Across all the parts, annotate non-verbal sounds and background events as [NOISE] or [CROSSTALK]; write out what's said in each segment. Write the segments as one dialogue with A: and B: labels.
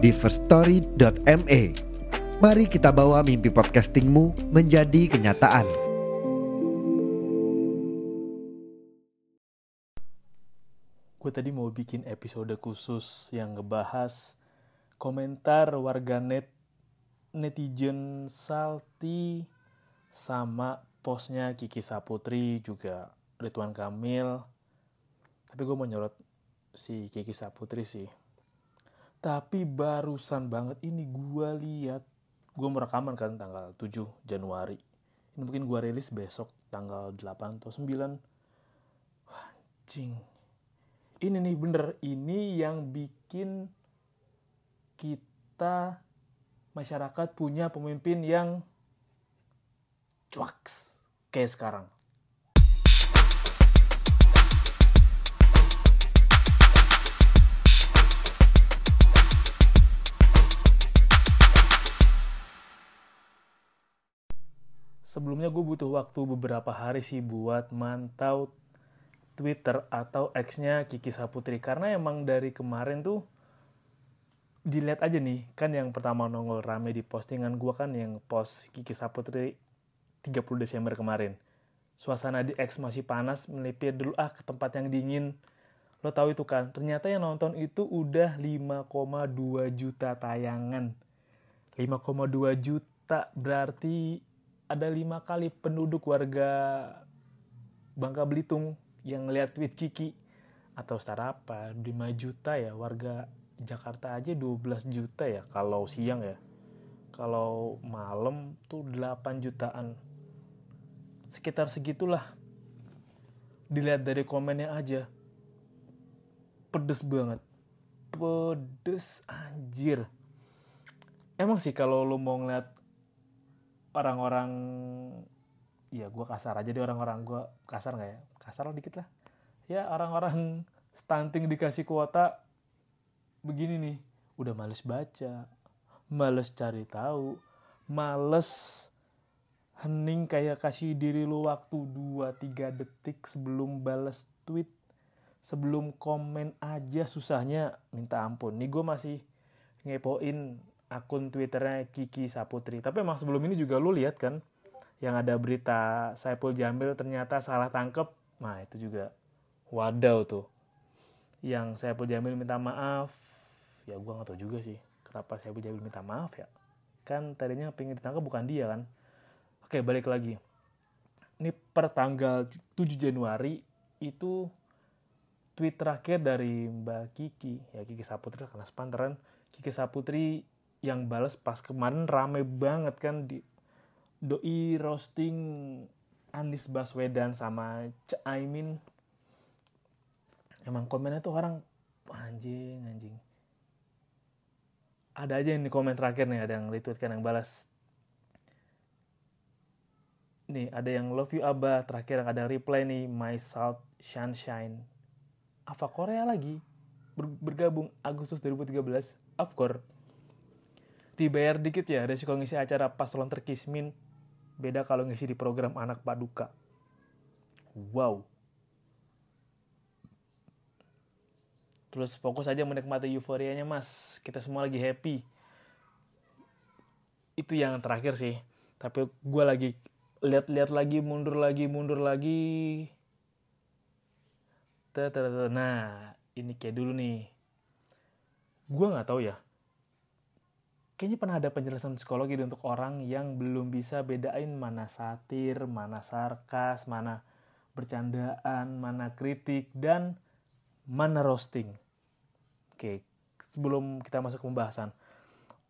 A: di firststory.me. Mari kita bawa mimpi podcastingmu menjadi kenyataan.
B: Gue tadi mau bikin episode khusus yang ngebahas komentar warganet netizen salty sama postnya Kiki Saputri juga Ridwan Kamil tapi gue mau nyorot si Kiki Saputri sih tapi barusan banget ini gue lihat gue merekaman kan tanggal 7 Januari. Ini mungkin gue rilis besok tanggal 8 atau 9 Wah, anjing. Ini nih bener. Ini yang bikin kita masyarakat punya pemimpin yang cuaks. Kayak sekarang sebelumnya gue butuh waktu beberapa hari sih buat mantau Twitter atau X-nya Kiki Saputri. Karena emang dari kemarin tuh dilihat aja nih kan yang pertama nongol rame di postingan gue kan yang post Kiki Saputri 30 Desember kemarin. Suasana di X masih panas melipir dulu ah ke tempat yang dingin. Lo tahu itu kan? Ternyata yang nonton itu udah 5,2 juta tayangan. 5,2 juta berarti ada lima kali penduduk warga Bangka Belitung yang lihat tweet Kiki. Atau apa? 5 juta ya warga Jakarta aja 12 juta ya kalau siang ya. Kalau malam tuh 8 jutaan. Sekitar segitulah. Dilihat dari komennya aja. Pedes banget. Pedes anjir. Emang sih kalau lo mau ngeliat orang-orang ya gue kasar aja deh orang-orang gue kasar nggak ya? Kasar lah dikit lah. Ya orang-orang stunting dikasih kuota begini nih udah males baca males cari tahu males hening kayak kasih diri lu waktu 2-3 detik sebelum balas tweet sebelum komen aja susahnya minta ampun. Nih gue masih ngepoin akun twitternya Kiki Saputri. Tapi emang sebelum ini juga lu lihat kan yang ada berita Saipul Jamil ternyata salah tangkep. Nah itu juga wadaw tuh. Yang Saipul Jamil minta maaf. Ya gue gak tau juga sih kenapa Saipul Jamil minta maaf ya. Kan tadinya pengen ditangkap bukan dia kan. Oke balik lagi. Ini per tanggal 7 Januari itu tweet terakhir dari Mbak Kiki. Ya Kiki Saputri karena spanteran Kiki Saputri yang balas pas kemarin rame banget kan di doi roasting Anies Baswedan sama Caimin emang komennya tuh orang anjing anjing. Ada aja yang di komen terakhir nih ada yang retweet kan yang balas nih ada yang love you abah. Terakhir ada reply nih my salt sunshine. Ava Korea lagi bergabung Agustus 2013 of course dibayar dikit ya resiko ngisi acara paslon terkismin beda kalau ngisi di program anak paduka. Wow. Terus fokus aja menikmati euforianya mas. Kita semua lagi happy. Itu yang terakhir sih. Tapi gue lagi lihat-lihat lagi mundur lagi mundur lagi. Nah ini kayak dulu nih. Gue nggak tahu ya kayaknya pernah ada penjelasan psikologi untuk orang yang belum bisa bedain mana satir, mana sarkas, mana bercandaan, mana kritik, dan mana roasting. Oke, sebelum kita masuk ke pembahasan.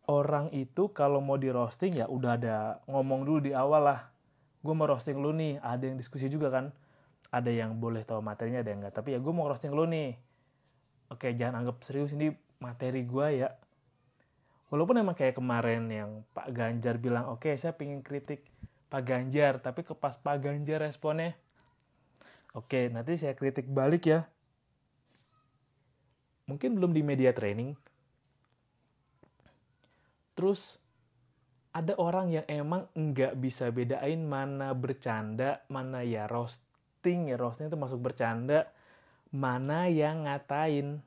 B: Orang itu kalau mau di roasting ya udah ada ngomong dulu di awal lah. Gue mau roasting lu nih, ada yang diskusi juga kan. Ada yang boleh tahu materinya, ada yang enggak. Tapi ya gue mau roasting lu nih. Oke, jangan anggap serius ini materi gue ya walaupun emang kayak kemarin yang Pak Ganjar bilang oke okay, saya pengen kritik Pak Ganjar tapi ke pas Pak Ganjar responnya oke okay, nanti saya kritik balik ya. Mungkin belum di media training. Terus ada orang yang emang nggak bisa bedain mana bercanda mana ya roasting ya roasting itu masuk bercanda mana yang ngatain.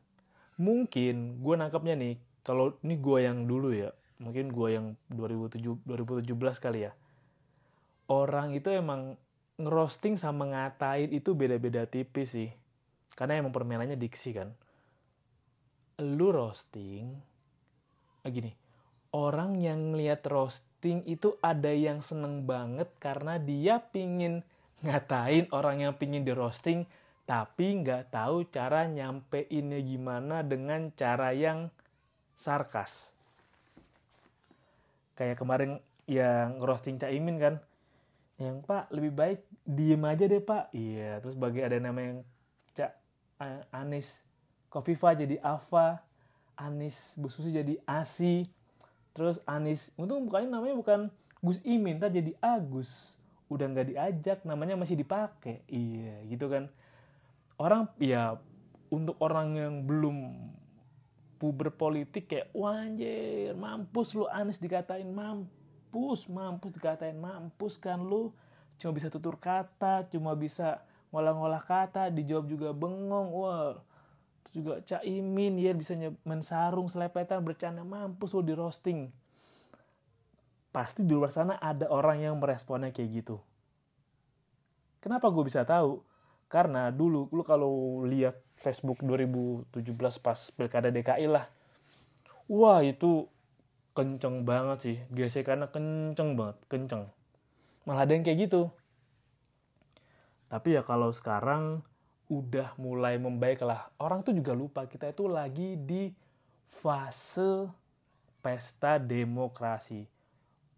B: Mungkin gue nangkepnya nih kalau ini gue yang dulu ya. Mungkin gue yang 2007 2017 kali ya. Orang itu emang ngerosting sama ngatain itu beda-beda tipis sih. Karena emang permainannya diksi kan. Lu roasting ah, gini. Orang yang ngeliat roasting itu ada yang seneng banget karena dia pingin ngatain orang yang pingin di roasting tapi nggak tahu cara nyampeinnya gimana dengan cara yang sarkas. Kayak kemarin yang roasting Caimin kan, yang Pak lebih baik diem aja deh Pak. Iya, terus bagi ada nama yang Cak Anis Kofifa jadi Ava, Anis Bu Susi jadi Asi, terus Anis, untung bukannya namanya bukan Gus Imin, tak jadi Agus. Udah nggak diajak, namanya masih dipakai. Iya, gitu kan. Orang ya untuk orang yang belum puber politik kayak wanjir mampus lu Anies dikatain mampus mampus dikatain mampus kan lu. Cuma bisa tutur kata cuma bisa ngolah-ngolah kata dijawab juga bengong wah. Terus juga caimin ya bisa mensarung selepetan bercanda mampus lu di roasting. Pasti di luar sana ada orang yang meresponnya kayak gitu. Kenapa gue bisa tahu? Karena dulu lu kalau lihat Facebook 2017 pas pilkada DKI lah. Wah itu kenceng banget sih. Gesekannya kenceng banget, kenceng. Malah ada yang kayak gitu. Tapi ya kalau sekarang udah mulai membaik lah. Orang tuh juga lupa kita itu lagi di fase pesta demokrasi.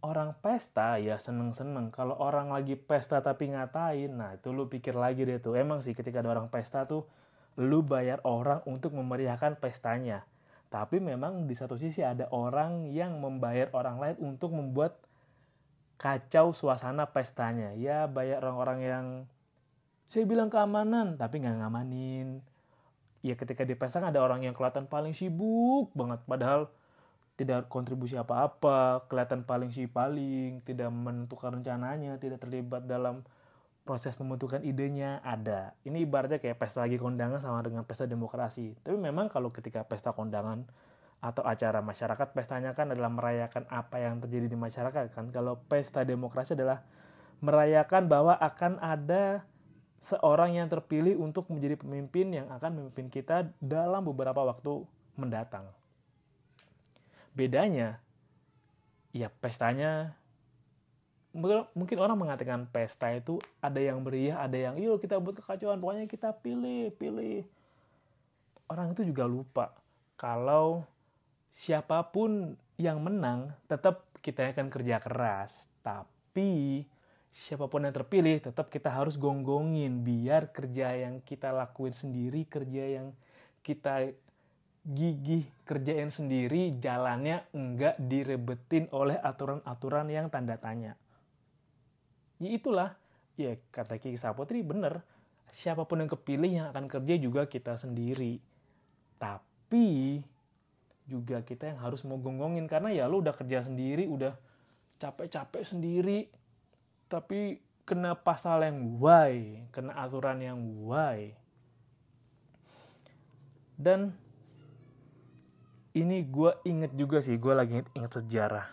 B: Orang pesta ya seneng-seneng. Kalau orang lagi pesta tapi ngatain, nah itu lu pikir lagi deh tuh. Emang sih ketika ada orang pesta tuh lu bayar orang untuk memeriahkan pestanya. Tapi memang di satu sisi ada orang yang membayar orang lain untuk membuat kacau suasana pestanya. Ya bayar orang-orang yang saya bilang keamanan tapi nggak ngamanin. Ya ketika di pesta kan ada orang yang kelihatan paling sibuk banget padahal tidak kontribusi apa-apa, kelihatan paling si paling, tidak menentukan rencananya, tidak terlibat dalam proses pembentukan idenya ada. Ini ibaratnya kayak pesta lagi kondangan sama dengan pesta demokrasi. Tapi memang kalau ketika pesta kondangan atau acara masyarakat, pestanya kan adalah merayakan apa yang terjadi di masyarakat kan. Kalau pesta demokrasi adalah merayakan bahwa akan ada seorang yang terpilih untuk menjadi pemimpin yang akan memimpin kita dalam beberapa waktu mendatang. Bedanya, ya pestanya mungkin orang mengatakan pesta itu ada yang meriah, ada yang yuk kita buat kekacauan, pokoknya kita pilih, pilih. Orang itu juga lupa kalau siapa pun yang menang tetap kita akan kerja keras, tapi siapa pun yang terpilih tetap kita harus gonggongin biar kerja yang kita lakuin sendiri, kerja yang kita gigih kerjain sendiri jalannya enggak direbetin oleh aturan-aturan yang tanda tanya ya itulah. Ya kata Kiki Saputri bener siapa pun yang kepilih yang akan kerja juga kita sendiri. Tapi juga kita yang harus mau gonggongin. Karena ya lu udah kerja sendiri udah capek-capek sendiri. Tapi kena pasal yang why kena aturan yang why. Dan ini gue inget juga sih gue lagi inget sejarah.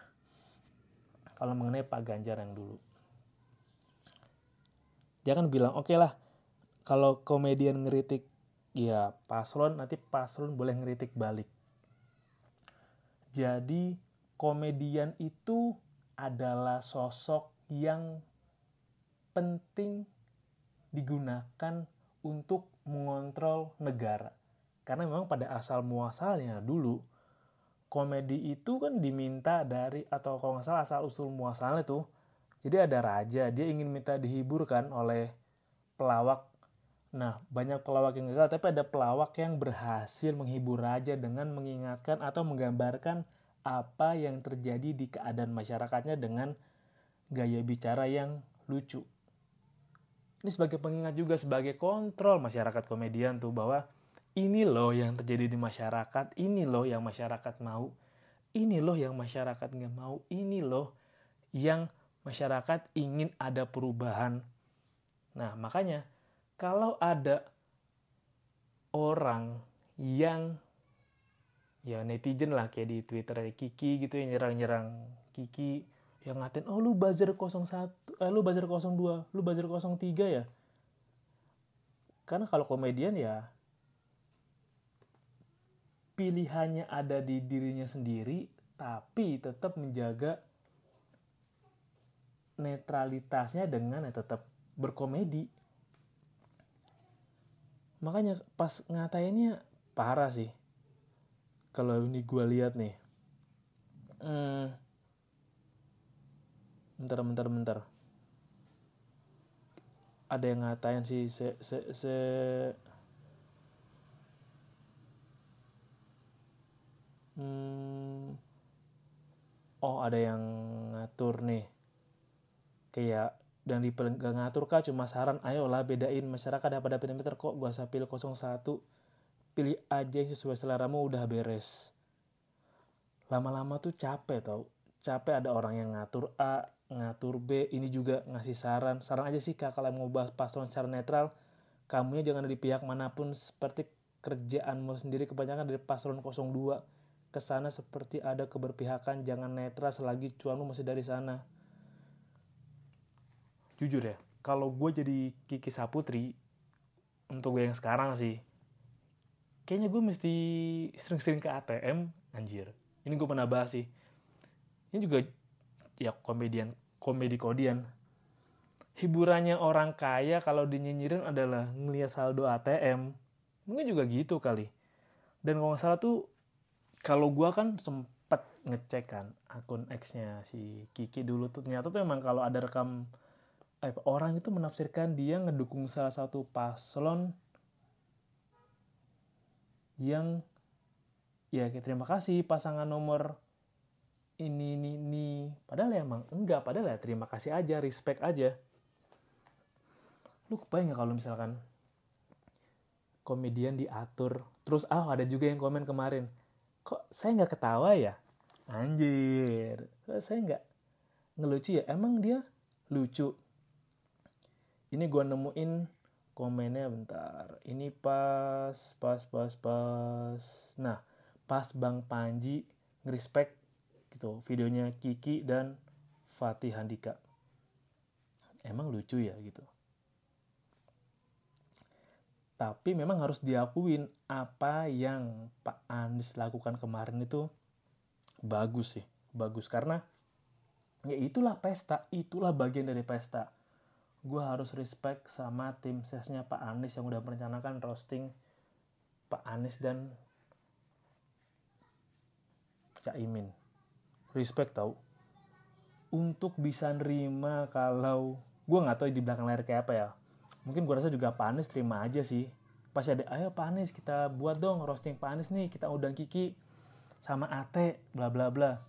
B: Kalau mengenai Pak Ganjar yang dulu dia kan bilang oke okay lah kalau komedian ngeritik ya paslon nanti paslon boleh ngeritik balik jadi komedian itu adalah sosok yang penting digunakan untuk mengontrol negara. Karena memang pada asal muasalnya dulu komedi itu kan diminta dari atau kalau nggak salah asal usul muasalnya tuh jadi ada raja, dia ingin minta dihiburkan oleh pelawak. Nah, banyak pelawak yang gagal, tapi ada pelawak yang berhasil menghibur raja dengan mengingatkan atau menggambarkan apa yang terjadi di keadaan masyarakatnya dengan gaya bicara yang lucu. Ini sebagai pengingat juga sebagai kontrol masyarakat komedian tuh bahwa ini loh yang terjadi di masyarakat, ini loh yang masyarakat mau, ini loh yang masyarakat nggak mau, ini loh yang masyarakat ingin ada perubahan. Nah makanya kalau ada orang yang ya netizen lah kayak di Twitter ada Kiki gitu yang nyerang-nyerang Kiki yang ngatain oh lu buzzer 01 eh, lu buzzer 02 lu buzzer 03 ya karena kalau komedian ya pilihannya ada di dirinya sendiri tapi tetap menjaga netralitasnya dengan ya tetap berkomedi. Makanya pas ngatainnya parah sih. Kalau ini gue lihat nih. Hmm, bentar bentar bentar. Ada yang ngatain sih se se se. Hmm, oh ada yang ngatur nih kayak dan di ngatur kah cuma saran ayolah bedain masyarakat pada pinter kok gua usah pilih 01 pilih aja yang sesuai seleramu udah beres. Lama-lama tuh capek tau. Capek ada orang yang ngatur A ngatur B ini juga ngasih saran. Saran aja sih kak kalau mau bahas paslon secara netral kamunya jangan ada di pihak mana pun. Seperti kerjaanmu sendiri kebanyakan dari paslon 02 ke sana seperti ada keberpihakan jangan netral selagi cuanmu masih dari sana jujur ya kalau gue jadi Kiki Saputri untuk gue yang sekarang sih kayaknya gue mesti sering-sering ke ATM anjir. Ini gue pernah bahas sih. Ini juga ya komedian komedi kodian. Hiburannya orang kaya kalau dinyinyirin adalah ngeliat saldo ATM mungkin juga gitu kali. Dan kalau nggak salah tuh kalau gue kan sempet ngecek kan akun X-nya si Kiki dulu tuh ternyata tuh emang kalau ada rekam eh, orang itu menafsirkan dia ngedukung salah satu paslon yang ya terima kasih pasangan nomor ini ini ini. Padahal ya emang enggak padahal ya terima kasih aja respect aja. Lu kebayang gak kalau misalkan komedian diatur? Terus ah oh, ada juga yang komen kemarin kok saya nggak ketawa ya? Anjir. Saya nggak ngelucu ya? Emang dia lucu ini gue nemuin komennya bentar. Ini pas pas pas pas. Nah pas bang Panji ngerespek gitu videonya Kiki dan Fatih Handika. Emang lucu ya gitu. Tapi memang harus diakuin apa yang Pak Anies lakukan kemarin itu bagus sih bagus. Karena ya itulah pesta itulah bagian dari pesta gue harus respect sama tim sesnya Pak Anies yang udah merencanakan roasting Pak Anies dan Cak Imin. Respect tau. Untuk bisa nerima kalau gue nggak tahu di belakang layar kayak apa ya. Mungkin gue rasa juga Pak Anies terima aja sih. Pasti ada, ayo Pak Anies kita buat dong roasting Pak Anies nih. Kita undang Kiki sama Ate, bla bla bla.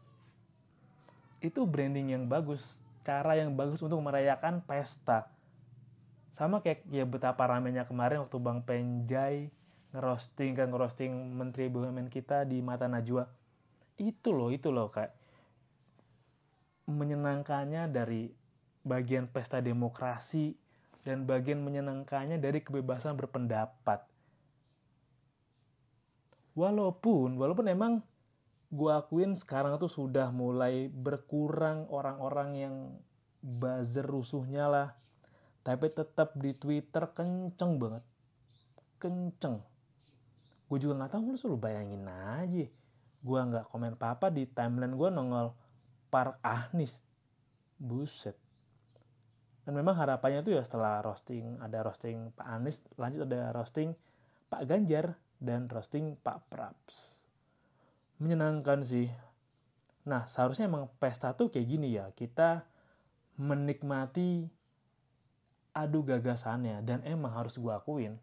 B: Itu branding yang bagus cara yang bagus untuk merayakan pesta. Sama kayak ya betapa ramenya kemarin waktu Bang Penjai ngerosting kan ngerosting Menteri BUMN kita di mata Najwa. Itu loh, itu loh kayak menyenangkannya dari bagian pesta demokrasi dan bagian menyenangkannya dari kebebasan berpendapat. Walaupun, walaupun emang gue akuin sekarang tuh sudah mulai berkurang orang-orang yang buzzer rusuhnya lah. Tapi tetap di Twitter kenceng banget. Kenceng. Gue juga nggak tahu lu selalu bayangin aja. Gue nggak komen apa-apa di timeline gue nongol Park Ahnis. Buset. Dan memang harapannya tuh ya setelah roasting, ada roasting Pak Anies, lanjut ada roasting Pak Ganjar, dan roasting Pak Praps menyenangkan sih. Nah, seharusnya emang pesta tuh kayak gini ya. Kita menikmati adu gagasannya dan emang harus gue akuin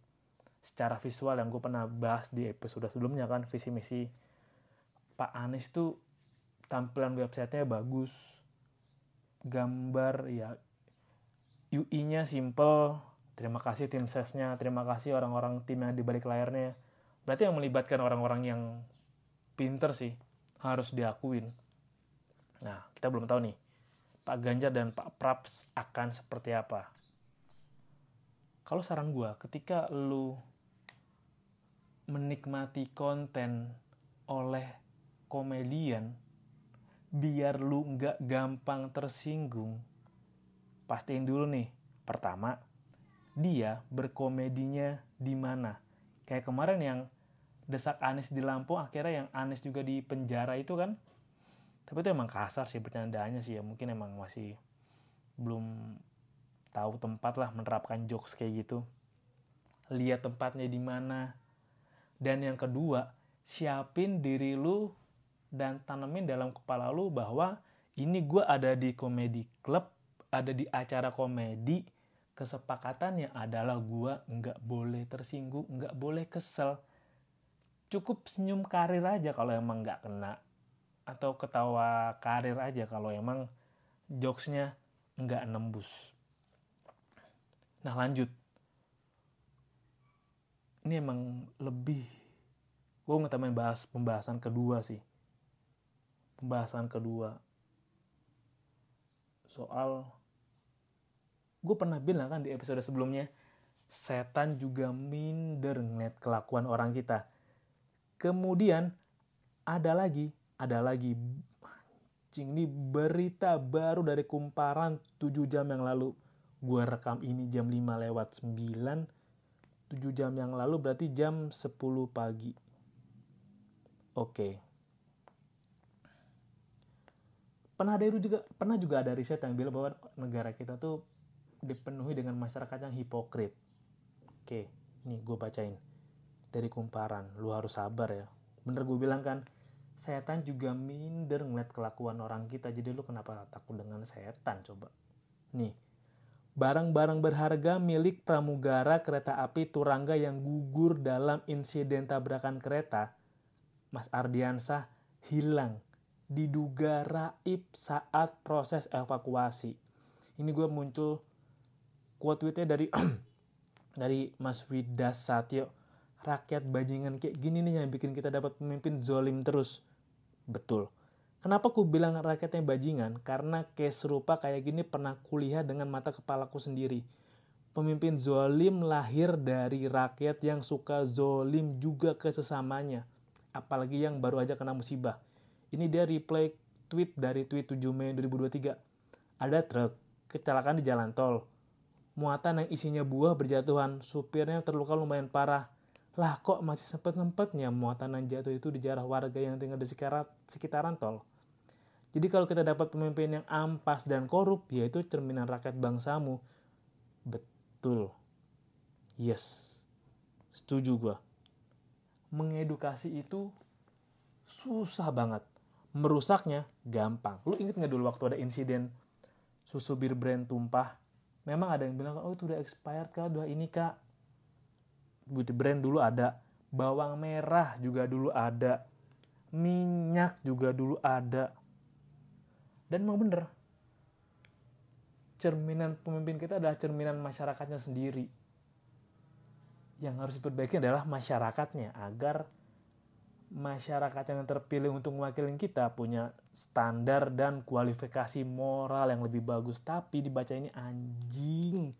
B: secara visual yang gue pernah bahas di episode sebelumnya kan visi misi Pak Anies tuh tampilan websitenya bagus gambar ya UI-nya simple terima kasih tim sesnya terima kasih orang-orang tim yang di balik layarnya berarti yang melibatkan orang-orang yang pinter sih harus diakuin. Nah kita belum tahu nih Pak Ganjar dan Pak Praps akan seperti apa. Kalau saran gue ketika lu menikmati konten oleh komedian biar lu nggak gampang tersinggung pastiin dulu nih. Pertama dia berkomedinya di mana? Kayak kemarin yang desak Anis di Lampung akhirnya yang Anis juga di penjara itu kan. Tapi itu emang kasar sih bercandaannya sih ya mungkin emang masih belum tahu tempat lah menerapkan jokes kayak gitu. Lihat tempatnya di mana. Dan yang kedua siapin diri lu dan tanemin dalam kepala lu bahwa ini gue ada di komedi club, ada di acara komedi, kesepakatannya adalah gue nggak boleh tersinggung, nggak boleh kesel. Cukup senyum karir aja kalau emang nggak kena. Atau ketawa karir aja kalau emang jokesnya nggak nembus. Nah lanjut. Ini emang lebih, gue ngetamin bahas pembahasan kedua sih pembahasan kedua soal gue pernah bilang kan di episode sebelumnya setan juga minder ngeliat kelakuan orang kita kemudian ada lagi ada lagi. Cing ini berita baru dari kumparan 7 jam yang lalu. Gue rekam ini jam 5 lewat 9 7 jam yang lalu berarti jam 10 pagi. Oke. Okay pernah ada juga pernah juga ada riset yang bilang bahwa negara kita tuh dipenuhi dengan masyarakat yang hipokrit. Oke, nih gue bacain dari kumparan. Lu harus sabar ya. Bener gue bilang kan, setan juga minder ngeliat kelakuan orang kita. Jadi lu kenapa takut dengan setan coba? Nih, barang-barang berharga milik pramugara kereta api Turangga yang gugur dalam insiden tabrakan kereta, Mas Ardiansah hilang diduga raib saat proses evakuasi. Ini gue muncul quote tweetnya dari [CLEARS THROAT] dari Mas Widas Satyo. Rakyat bajingan kayak gini nih yang bikin kita dapat pemimpin zolim terus. Betul. Kenapa ku bilang rakyatnya bajingan? Karena case serupa kayak gini pernah kulihat dengan mata kepalaku sendiri. Pemimpin zolim lahir dari rakyat yang suka zolim juga ke sesamanya. Apalagi yang baru aja kena musibah ini dia reply tweet dari tweet 7 Mei 2023. Ada truk kecelakaan di jalan tol. Muatan yang isinya buah berjatuhan, supirnya terluka lumayan parah. Lah kok masih sempet-sempetnya muatan yang jatuh itu dijarah warga yang tinggal di sekitaran, sekitaran tol. Jadi kalau kita dapat pemimpin yang ampas dan korup, yaitu cerminan rakyat bangsamu. Betul. Yes. Setuju gue. Mengedukasi itu susah banget merusaknya gampang. Lu inget nggak dulu waktu ada insiden susu bir brand tumpah? Memang ada yang bilang, oh itu udah expired kak, udah ini kak. Beauty brand dulu ada. Bawang merah juga dulu ada. Minyak juga dulu ada. Dan memang bener. Cerminan pemimpin kita adalah cerminan masyarakatnya sendiri. Yang harus diperbaiki adalah masyarakatnya agar masyarakat yang terpilih untuk mewakili kita punya standar dan kualifikasi moral yang lebih bagus tapi dibaca ini anjing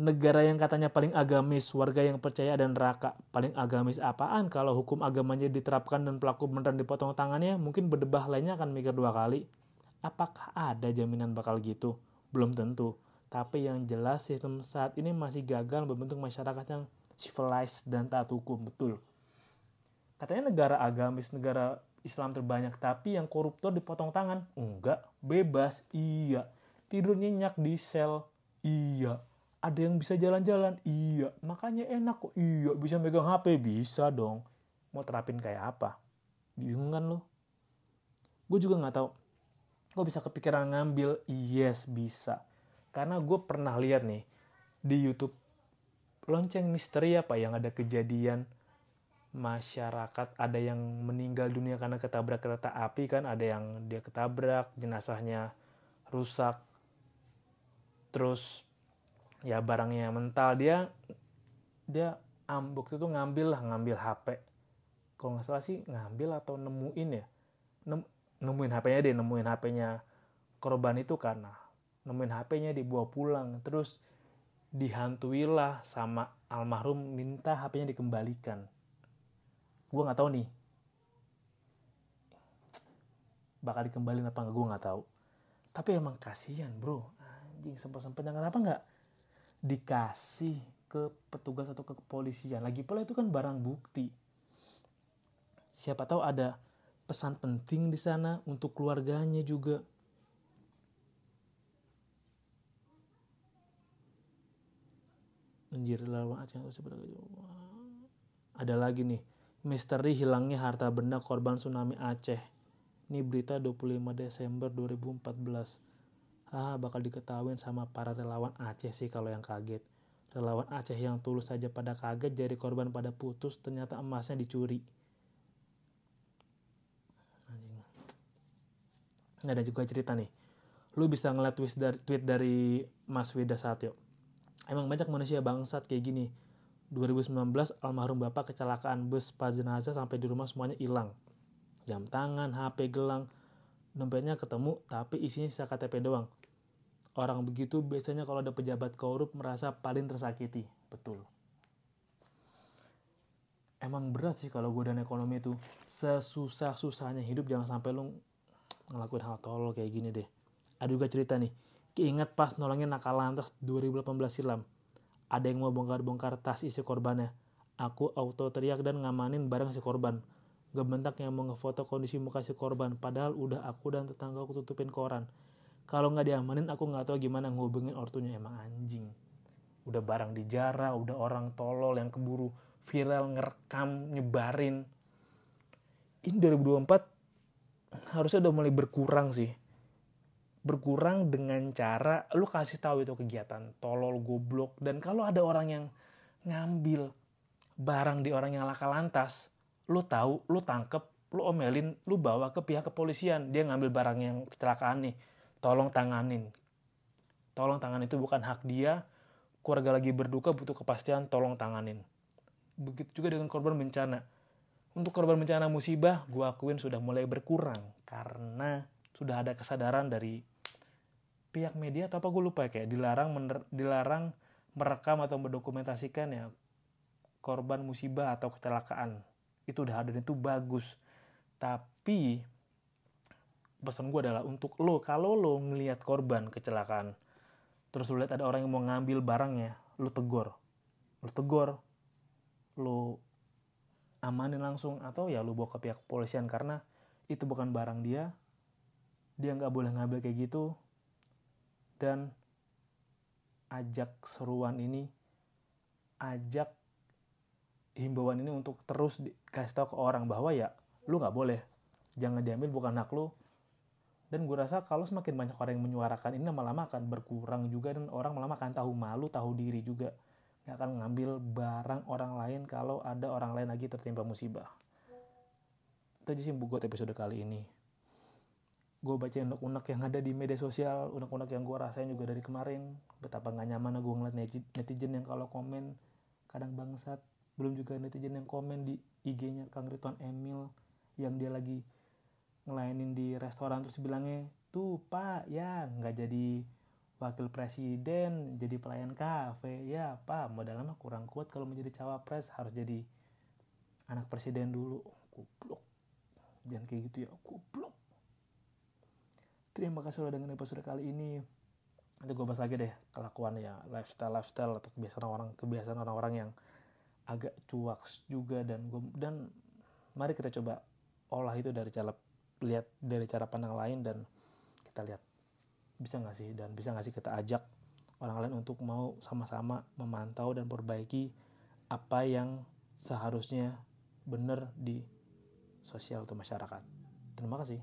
B: negara yang katanya paling agamis warga yang percaya dan neraka. Paling agamis apaan? Kalau hukum agamanya diterapkan dan pelaku beneran dipotong tangannya mungkin berdebah lainnya akan mikir dua kali. Apakah ada jaminan bakal gitu? Belum tentu. Tapi yang jelas sistem saat ini masih gagal membentuk masyarakat yang civilized dan taat hukum betul. Katanya negara agamis, negara Islam terbanyak, tapi yang koruptor dipotong tangan. Enggak, bebas, iya. Tidur nyenyak di sel, iya. Ada yang bisa jalan-jalan, iya. Makanya enak kok, iya. Bisa megang HP, bisa dong. Mau terapin kayak apa? Bingung kan lo? Gue juga nggak tahu. Gue bisa kepikiran ngambil, yes bisa. Karena gue pernah lihat nih di YouTube lonceng misteri apa yang ada kejadian masyarakat ada yang meninggal dunia karena ketabrak kereta api kan ada yang dia ketabrak jenazahnya rusak terus ya barangnya mental dia dia ambuk itu ngambil lah ngambil HP kalau nggak salah sih ngambil atau nemuin ya. Nem, nemuin HP-nya deh nemuin HP-nya korban itu karena nemuin HP-nya dibawa pulang. Terus dihantuilah sama almarhum minta HP-nya dikembalikan. Gue nggak tahu nih. Bakal dikembalin apa nggak gue nggak tahu. Tapi emang kasihan bro. Anjing sempat sempatnya kenapa nggak dikasih ke petugas atau ke kepolisian. Lagi pula itu kan barang bukti. Siapa tahu ada pesan penting di sana untuk keluarganya juga. Anjir ada lagi nih. Misteri hilangnya harta benda korban tsunami Aceh. Ini berita 25 Desember 2014 ah bakal diketahuin sama para relawan Aceh sih kalau yang kaget. Relawan Aceh yang tulus saja pada kaget jadi korban pada putus ternyata emasnya dicuri. Nah, ada juga cerita nih. Lu bisa ngeliat tweet dari, tweet dari Mas Wida Satyo emang banyak manusia bangsat kayak gini. 2019 almarhum bapak kecelakaan bus pas jenazah sampai di rumah semuanya hilang. Jam tangan HP gelang dompetnya ketemu tapi isinya sisa KTP doang orang begitu biasanya kalau ada pejabat korup merasa paling tersakiti betul emang berat sih kalau godaan ekonomi itu sesusah-susahnya hidup jangan sampai lu ngelakuin hal tolol kayak gini deh ada juga cerita nih Keinget pas nolongin nakal lantas 2018 silam. Ada yang mau bongkar-bongkar tas isi korbannya. Aku auto teriak dan ngamanin barang si korban. Gebentak yang mau ngefoto kondisi muka si korban. Padahal udah aku dan tetangga aku tutupin koran. Kalau nggak diamanin aku nggak tahu gimana ngubungin ortunya. Emang anjing. Udah barang dijara, udah orang tolol yang keburu viral ngerekam nyebarin. Ini 2024 harusnya udah mulai berkurang sih. Berkurang dengan cara lu kasih tahu itu kegiatan tolol goblok. Dan kalau ada orang yang ngambil barang di orang yang laka lantas lu tahu lu tangkep lu omelin lu bawa ke pihak kepolisian. Dia ngambil barang yang kecelakaan nih tolong tanganin. Tolong tangan itu bukan hak dia. Keluarga lagi berduka butuh kepastian tolong tanganin. Begitu juga dengan korban bencana. Untuk korban bencana musibah gue akuin sudah mulai berkurang karena sudah ada kesadaran dari pihak media atau apa gue lupa ya kayak dilarang mener, dilarang merekam atau mendokumentasikan ya korban musibah atau kecelakaan. Itu udah ada dan itu bagus. Tapi pesan gue adalah untuk lo kalau lo ngelihat korban kecelakaan terus lo lihat ada orang yang mau ngambil barangnya lo tegor lo tegor lo amanin langsung atau ya lo bawa ke pihak kepolisian karena itu bukan barang dia dia nggak boleh ngambil kayak gitu dan ajak seruan ini ajak himbauan ini untuk terus dikasih tahu ke orang bahwa ya lu nggak boleh. Jangan diambil bukan hak lu dan gue rasa kalau semakin banyak orang yang menyuarakan ini lama-lama akan berkurang juga dan orang lama akan tahu malu tahu diri juga. Nggak akan ngambil barang orang lain kalau ada orang lain lagi tertimpa musibah. Itu aja sih buat episode kali ini. Gue baca unek-unek yang ada di media sosial unek-unek yang gue rasain juga dari kemarin. Betapa nggak nyaman gue ngeliat netizen yang kalau komen kadang bangsat. Belum juga netizen yang komen di IG-nya Kang Ridwan Emil yang dia lagi ngelayanin di restoran terus bilangnya tuh pak ya nggak jadi wakil presiden jadi pelayan kafe. Ya pak modalnya mah kurang kuat kalau menjadi cawapres harus jadi anak presiden dulu. Goblok jangan kayak gitu ya goblok Terima kasih sudah dengan episode kali ini. Nanti gue bahas lagi deh kelakuan ya lifestyle lifestyle atau kebiasaan orang kebiasaan orang-orang yang agak cuak juga dan gue dan mari kita coba olah itu dari cara lihat dari cara pandang lain dan kita lihat bisa nggak sih dan bisa nggak sih kita ajak orang lain untuk mau sama-sama memantau dan perbaiki apa yang seharusnya benar di sosial atau masyarakat. Terima kasih.